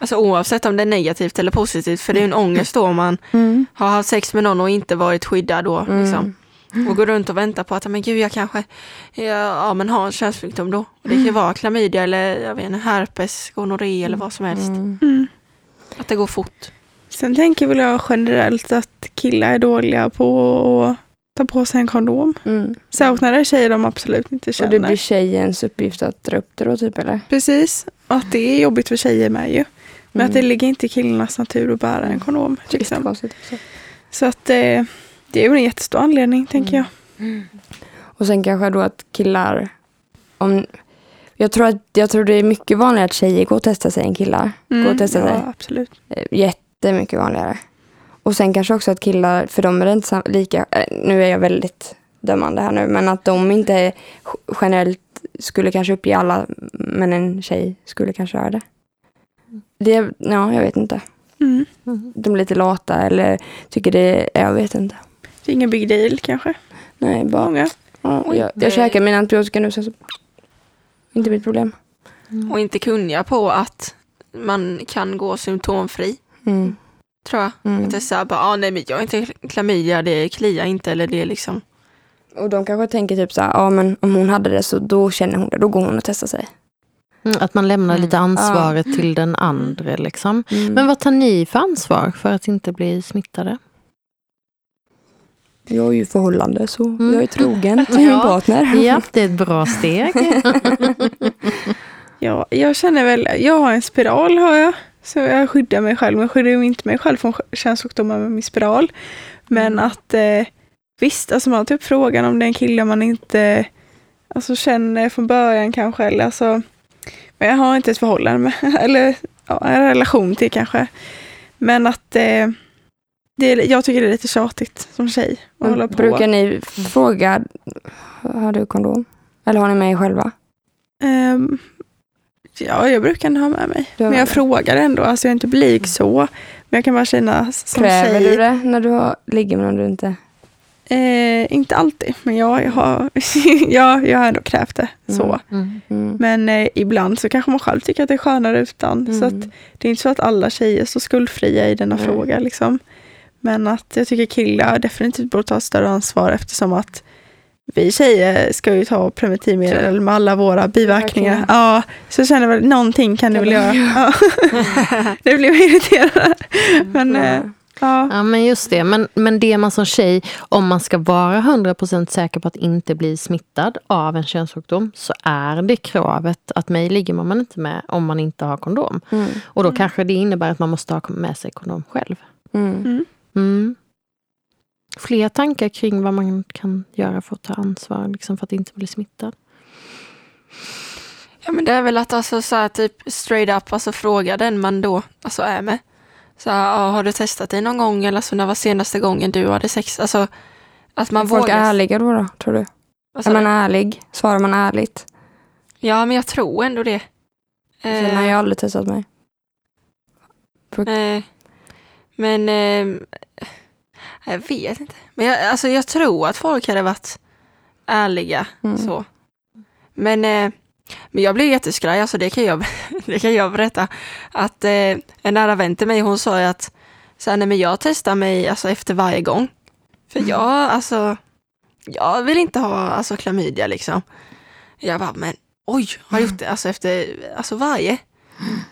Alltså oavsett om det är negativt eller positivt, för det är ju en ångest då om man har haft sex med någon och inte varit skyddad då. Mm. Liksom. Och går runt och väntar på att, men gud jag kanske ja, ja, men har en könssjukdom då. Och det kan ju vara klamydia eller jag vet inte, herpes, gonorré eller vad som helst. Mm. Mm. Att det går fort. Sen tänker väl jag generellt att killar är dåliga på att ta på sig en kondom. Mm. Särskilt när det är tjejer de absolut inte Och känner. det blir tjejens uppgift att dra upp det då typ eller? Precis. Och att det är jobbigt för tjejer med ju. Men Mm. att det ligger inte i killarnas natur att bära en kondom. Liksom. Också. Så att eh, det är väl en jättestor anledning tänker jag. Och sen kanske då att killar, om, jag, tror att, jag tror det är mycket vanligare att tjejer går och testar sig än killar. Gå och testa ja, sig. absolut. Eh, Jättemycket vanligare. Och sen kanske också att killar, för de är inte lika, eh, nu är jag väldigt dömande här nu, men att de inte generellt skulle kanske uppge alla, men en tjej skulle kanske göra det. Det, ja, jag vet inte. Mm. De är lite lata eller tycker det, jag vet inte. Det är ingen big deal kanske. Nej, bara, Många. ja, Och jag, inte- jag käkar min antibiotika nu så, inte mitt problem. Och inte kunniga på att man kan gå symptomfri, Mm. Tror jag. Mm. Att är så här, bara, ah, nej men jag har inte klamydia, det kliar inte eller det är liksom. Och de kanske tänker typ så här, ja men om hon hade det så då känner hon det, då går hon och testar sig. Mm, Att man lämnar Mm. lite ansvaret till den andra liksom. Mm. Men vad tar ni för ansvar för att inte bli smittade? Jag är ju förhållande så Mm. jag är trogen <laughs> till min Ja. partner. <laughs> Ja, det är ett bra steg. <laughs> Ja, jag känner väl, jag har en spiral har jag. Så jag skyddar mig själv. Men skyddar ju inte mig själv från könssjukdomar med min spiral. Men att eh, visst, alltså man har typ frågan om det är en kille man inte alltså, känner från början kanske. Eller alltså, men jag har inte ett förhållande med. <laughs> Eller ja, en relation till kanske. Men att eh, det är, jag tycker det är lite tjatigt som tjej. Att hålla på. Brukar ni fråga, har du kondom? Eller har ni med er själva? Ehm, Ja, jag brukar ändå ha med mig. Men jag dig. frågar ändå, alltså jag är inte blyg så. Men jag kan bara känna som Kräver tjej. du det när du har, ligger med någon du inte... Eh, inte alltid, men jag, jag, har, <laughs> ja, jag har ändå krävt det. Så. Mm. Mm. Men eh, ibland så kanske man själv tycker att det är skönare utan. Så att, Mm. det är inte så att alla tjejer är så skuldfria i denna fråga. Liksom. Men att jag tycker killar definitivt borde ta större ansvar eftersom att vi tjejer ska ju ta preventivmedel med alla våra biverkningar. Ja, så jag känner väl någonting kan du väl göra. Ja. nu blev jag irriterad. Men Ja. eh, ja. Ja men just det, men, men det man som tjej, om man ska vara 100% säker på att inte bli smittad av en könssjukdom så är det kravet att mig ligger man inte med om man inte har kondom. Mm. Och då kanske det innebär att man måste ha med sig kondom själv. Mm. Mm. Fler tankar kring vad man kan göra för att ta ansvar liksom för att inte bli smittad. Ja men det är väl att alltså så här, typ straight up alltså fråga den man då alltså är med. Så här, har du testat dig någon gång eller så när var senaste gången du hade sex? Alltså att man Är folk vågar. ärliga då, då tror du? Alltså, Är man ärlig? Svarar man ärligt? Ja men jag tror ändå det. Sen har jag aldrig testat mig. Eh, men eh, jag vet inte. Men jag, alltså, jag tror att folk hade varit ärliga. Mm. Så. Men, eh, men jag blev jätteskraj, alltså det kan jag, <laughs> det kan jag berätta. Att eh, en nära vän till mig, hon sa ju att så här, nej, men jag testar mig alltså, efter varje gång. För jag, alltså, jag vill inte ha alltså, klamydia liksom. Jag bara, men oj, har jag gjort det alltså, efter alltså, varje?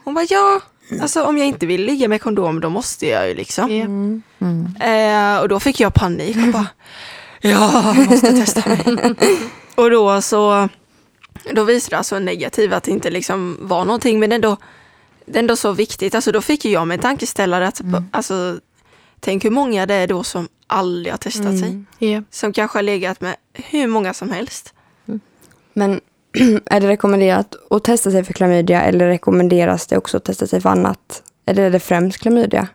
Hon bara, ja, alltså om jag inte vill ligga med kondom då måste jag ju liksom. Mm. Eh, och då fick jag panik och bara, ja, jag måste testa mig. och då så, då visade det alltså negativt att det inte liksom var någonting, men ändå, det är ändå så viktigt. Alltså då fick jag mig en tankeställare att, alltså, tänk hur många det är då som aldrig har testat sig. Mm. Ja. Som kanske har legat med hur många som helst. Men <clears throat> är det rekommenderat att testa sig för klamydia eller rekommenderas det också att testa sig för annat? Eller är det främst klamydia?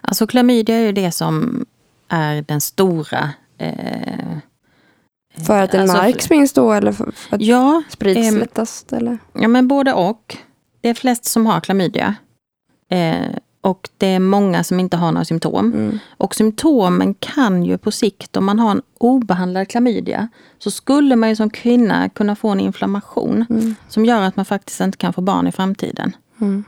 Alltså klamydia är ju det som är den stora... Eh, För att den alltså, märks minst då eller för, att Ja, sprids ehm, lättast? Eller? ja, men både och. Det är flest som har klamydia. Eh, och det är många som inte har några symptom. Mm. Och symptomen kan ju på sikt, om man har en obehandlad klamydia, så skulle man ju som kvinna kunna få en inflammation Mm. som gör att man faktiskt inte kan få barn i framtiden. Mm.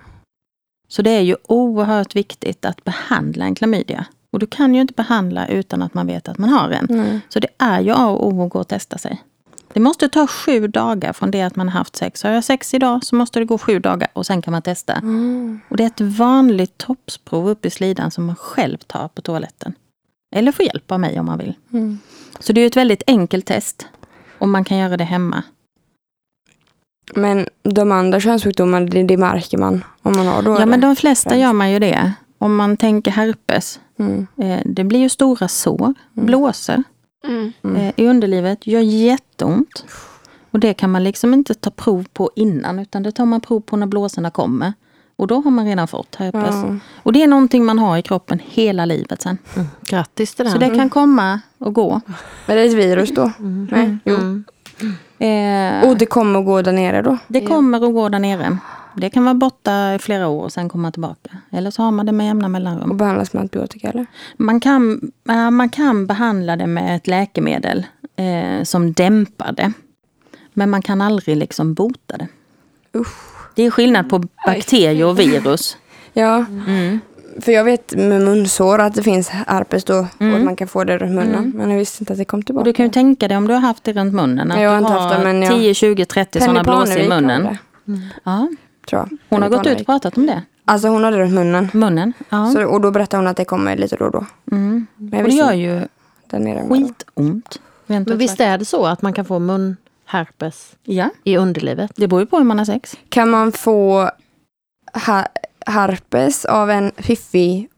Så det är ju oerhört viktigt att behandla en klamydia. Och du kan ju inte behandla utan att man vet att man har en. Så det är ju A och O att gå och testa sig. Det måste ta sju dagar från det att man har haft sex. Har jag sex idag så måste det gå sju dagar och sen kan man testa. Mm. Och det är ett vanligt toppsprov upp i slidan som man själv tar på toaletten. Eller får hjälp av mig om man vill. Mm. Så det är ett väldigt enkelt test. Och man kan göra det hemma. Men de andra könssjukdomarna, det, det märker man om man har då? Ja eller? men de flesta gör man ju det. Om man tänker herpes. Mm. Eh, det blir ju stora sår, blåsor Mm. Mm. eh, i underlivet. Gör jätteont. Och det kan man liksom inte ta prov på innan utan det tar man prov på när blåsorna kommer. Och då har man redan fått herpes. Ja. Och det är någonting man har i kroppen hela livet sen. Grattis till den. Så det kan komma och gå. Men det är ett virus då? Nej. Jo. Mm. Eh, Och det kommer att gå där nere då? det kommer och går där nere. Det kan vara borta i flera år och sen komma tillbaka. Eller så har man det med jämna Och mellanrum. behandlas med antibiotika eller? Man kan, man kan behandla det med ett läkemedel eh, som dämpar det. Men man kan aldrig liksom bota det. Det är skillnad på bakterier och virus. <laughs> Ja, Mm. för jag vet med munsår att det finns herpes då och Mm. att man kan få det runt munnen. Men jag visste inte att det kom Och tillbaka. du kan ju tänka dig om du har haft det runt munnen. Att Ja, jag har inte haft det, men jag- 10, 20, 30 Penny sådana blåsor i munnen. det, Ja, tror jag. hon har gått ut och pratat om det. Alltså hon hade det runt munnen. Munnen. Ja. Så, och då berättade hon att det kommer lite då och då. Mm. Men Och det gör ju skitont. Men visst är det så att man kan få munherpes Ja, i underlivet? det beror ju på hur man har sex. Kan man få herpes av en fiffi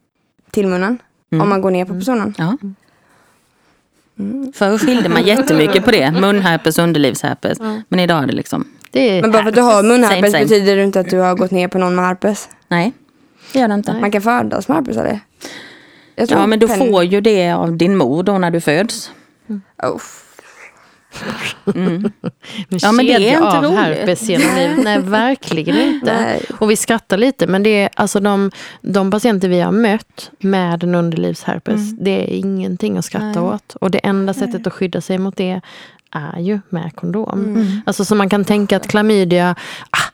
till munnen? Mm. Om man går ner på personen? Ja. Förr skilde man jättemycket på det. Munherpes och underlivsherpes. Men idag är det liksom, Men bara för att du har Same, munherpes same. betyder det inte att du har gått ner på någon med herpes. nej. Det gör det inte. Man kan födas med herpes eller? Jag tror Ja, men du Penny- får ju det av din mor då när du föds. Oh. Mm. <laughs> Ja, men det är inte av roligt. herpes genom livet. Nej, <laughs> verkligen inte. Nej. Och vi skrattar lite, men det är alltså de, de patienter vi har mött med en underlivsherpes, det är ingenting att skratta Nej. åt. Och det enda sättet att skydda sig mot det är ju med kondom. Mm. Alltså så man kan tänka att klamydia, ah,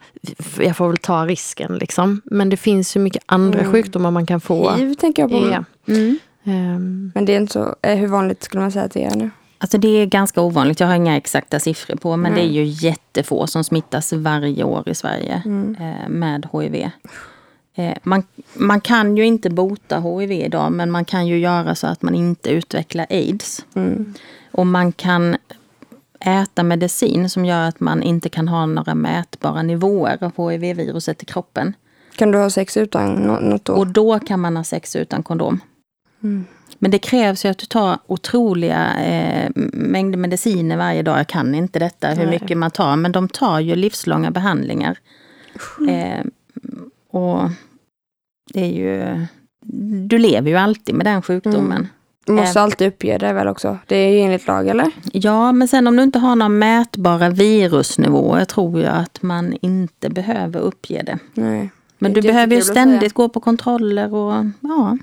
jag får väl ta risken liksom. Men det finns ju mycket andra sjukdomar man kan få. Hiv tänker jag på. Ja. Mm. Ehm, Men det är inte så, eh, hur vanligt skulle man säga att det är nu? Alltså det är ganska ovanligt, jag har inga exakta siffror på, men det är ju jättefå som smittas varje år i Sverige eh, med HIV. Eh, man, man kan ju inte bota HIV idag, men man kan ju göra så att man inte utvecklar aids. Och man kan äta medicin som gör att man inte kan ha några mätbara nivåer av HIV-viruset i kroppen. Kan du ha sex utan nå- något då? Och då kan man ha sex utan kondom. Men det krävs ju att du tar otroliga eh, mängder mediciner varje dag. Jag kan inte detta, hur Nej. mycket man tar. Men de tar ju livslånga behandlingar. Eh, och det är ju... Du lever ju alltid med den sjukdomen. Du måste eh, alltid uppge det väl också? Det är ju enligt lag eller? Ja, men sen om du inte har några mätbara virusnivåer tror jag att man inte behöver uppge det. Nej. Men Det du behöver ju ständigt gå på kontroller och ja.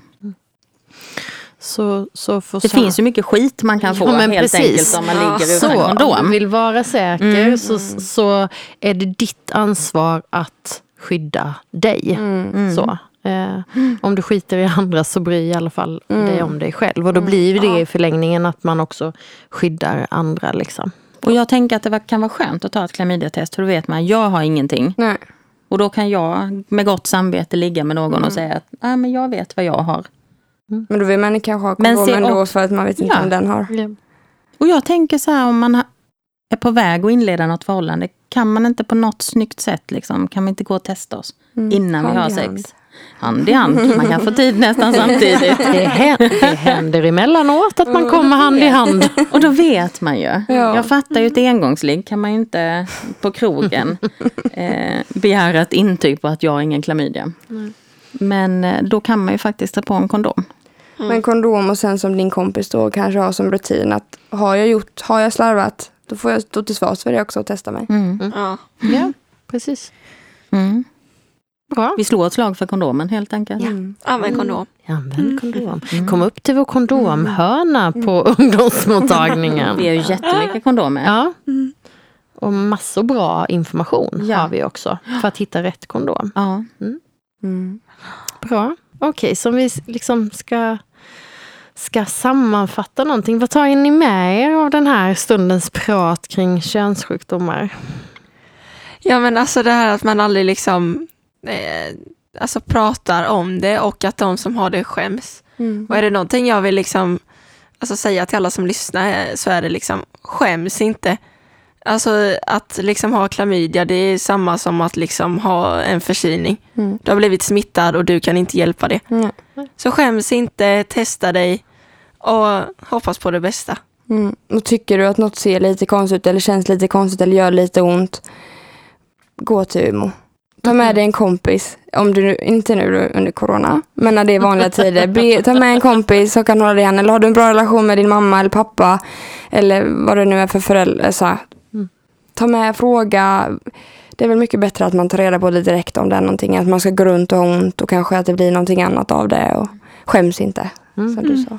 så, så för Det så- finns ju mycket skit man kan få Ja, helt precis. enkelt om man Ja, ligger så, Om du vill vara säker Mm. så, så är det ditt ansvar att skydda dig. Mm. Så. Eh, om du skiter i andra så bry i alla fall Mm. dig om dig själv. Och då blir ju det i förlängningen att man också skyddar andra. Liksom. Och jag tänker att det kan vara skönt att ta ett klamydiatest för då vet man jag har ingenting. Nej. Och då kan jag med gott samvete ligga med någon och säga att Nej, men jag vet vad jag har. Men då vill man kanske ha kondom ändå också- för att man vet inte Ja. om den har. Och jag tänker så här om man är på väg att inleda något förhållande. Kan man inte på något snyggt sätt, liksom, kan vi inte gå och testa oss innan vi Hand har i sex? Hand. I hand, man kan få tid nästan samtidigt. Det, händer, det händer emellanåt att man kommer hand i hand. Och då vet man ju. Ja. Jag fattar ju ett engångsligg kan man ju inte på krogen eh, begära ett intyg på att jag har ingen klamydia. Men eh, då kan man ju faktiskt ta på en kondom. Men kondom och sen som din kompis då kanske har som rutin att har jag gjort, har jag slarvat, då får jag stå till svars för det också och testa mig. Ja. Ja, precis. Mm. Bra. Vi slår ett slag för kondomen helt enkelt. Använd kondom. Använd kondom. Kom upp till vår kondomhörna på ungdomsmottagningen. Vi har ju jättemycket kondomer. Ja. Och massor bra information Ja. har vi också. För att hitta rätt kondom. Ja. Mm. Bra. Okej, så om vi liksom ska, ska sammanfatta någonting. Vad tar ni med er av den här stundens prat kring könssjukdomar? Ja men alltså det här att man aldrig liksom alltså pratar om det och att de som har det skäms. Mm. Och är det någonting jag vill liksom alltså säga till alla som lyssnar eh, så är det liksom skäms inte. Alltså att liksom ha klamydia det är samma som att liksom ha en förkylning. Mm. Du har blivit smittad och du kan inte hjälpa det. Mm. Så skäms inte, testa dig och hoppas på det bästa. Mm. Och tycker du att något ser lite konstigt ut eller känns lite konstigt eller gör lite ont, gå till UMO. Ta med dig en kompis, om du inte nu under corona, men när det är vanliga tider. Be, ta med en kompis som kan hålla dig i handen. Eller har du en bra relation med din mamma eller pappa, eller vad det nu är för förälder. Så här. Ta med, fråga. Det är väl mycket bättre att man tar reda på det direkt om det är någonting. Att man ska gå runt och ha ont och kanske att det blir någonting annat av det. Och skäms inte, som du sa.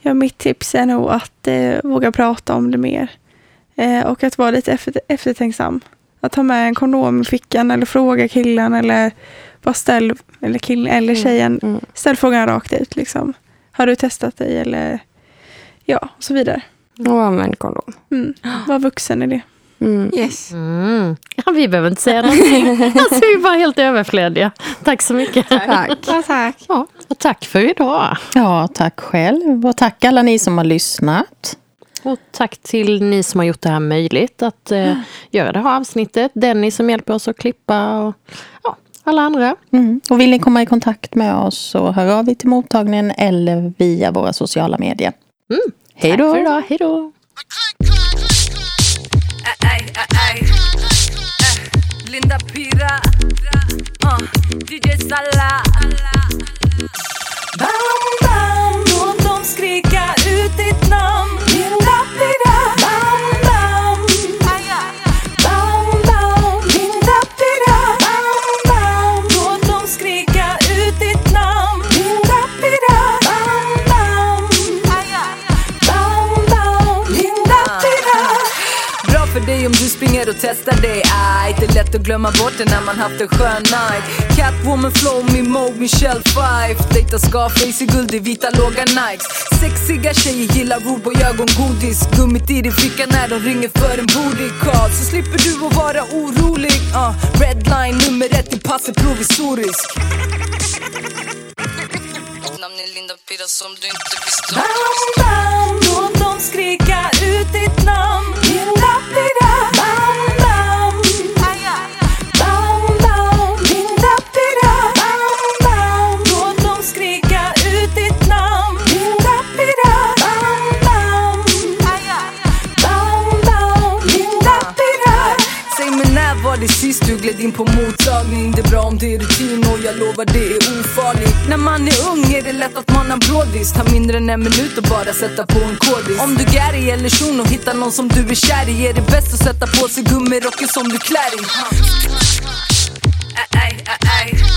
Ja, mitt tips är nog att eh, våga prata om det mer. Eh, och att vara lite efter, eftertänksam. Att ta med en kondom i fickan eller fråga killen eller bara ställ, eller killen eller tjejen, Mm. ställ frågan rakt ut liksom. Har du testat dig eller ja, och så vidare. Och använd kondom. Mm. Var vuxen i det. Mm. Yes. Mm. Ja, vi behöver inte säga någonting. <laughs> Alltså, vi är bara helt överflödiga. Tack så mycket. Tack. Ja, tack. Ja, och tack för idag. ja, tack själv. Och tack alla ni som har lyssnat. Och tack till ni som har gjort det här möjligt att eh, göra det här avsnittet. Dennis som hjälper oss att klippa och ja, alla andra. Mm. Och vill ni komma i kontakt med oss så hör av er till mottagningen eller via våra sociala medier. Mm. Hej Tack då! för idag. Hej då. Linda Pira. Uh, DJ Salah. Bam, testa det aj Det är lätt att glömma bort det när man haft en skön night. Catwoman flow, min mode, Michelle Fife Dejta Scarface i guld i vita låga Nikes Sexiga tjejer gillar Roboy ögongodis. Gummit i din ficka när de ringer för en booty call Så slipper du att vara orolig. Uh, Redline nummer ett i passet provisorisk du Bam, bam, låt dem skrika ut ditt namn in på mottagning? Det är bra om det är rutin och jag lovar det är ofarligt När man är ung är det lätt att man har brådis Tar mindre än en minut och bara sätta på en kodis Om du Gary eller Shuno hittar någon som du är kär i Är det bäst att sätta på sig gummirocken som du klär i Aj, aj, aj, aj.